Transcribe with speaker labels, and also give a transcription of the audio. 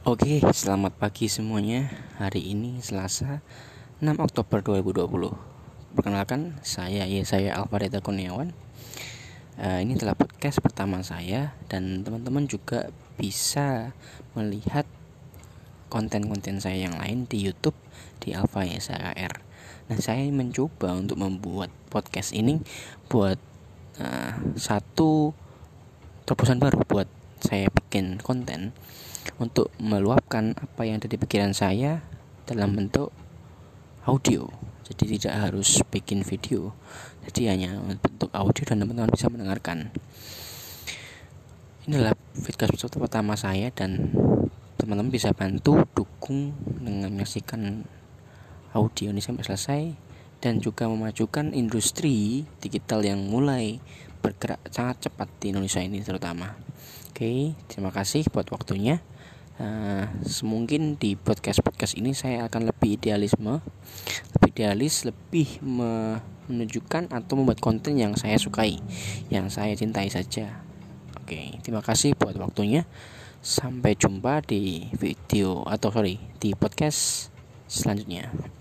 Speaker 1: Oke, selamat pagi semuanya. Hari ini Selasa 6 Oktober 2020. Perkenalkan, saya ya saya Alvareta Kurniawan. Uh, ini adalah podcast pertama saya dan teman-teman juga bisa melihat konten-konten saya yang lain di YouTube di Alfa YSAR. Nah, saya mencoba untuk membuat podcast ini buat uh, satu terobosan baru buat saya bikin konten untuk meluapkan apa yang ada di pikiran saya dalam bentuk audio. Jadi tidak harus bikin video jadi hanya bentuk audio dan teman-teman bisa mendengarkan. Inilah podcast pertama saya dan teman-teman bisa bantu dukung dengan menyaksikan audio ini sampai selesai dan juga memajukan industri digital yang mulai bergerak sangat cepat di Indonesia ini terutama. Oke, terima kasih buat waktunya. Uh, semungkin di podcast podcast ini saya akan lebih idealisme, lebih idealis, lebih menunjukkan atau membuat konten yang saya sukai, yang saya cintai saja. Oke, terima kasih buat waktunya. Sampai jumpa di video atau sorry di podcast selanjutnya.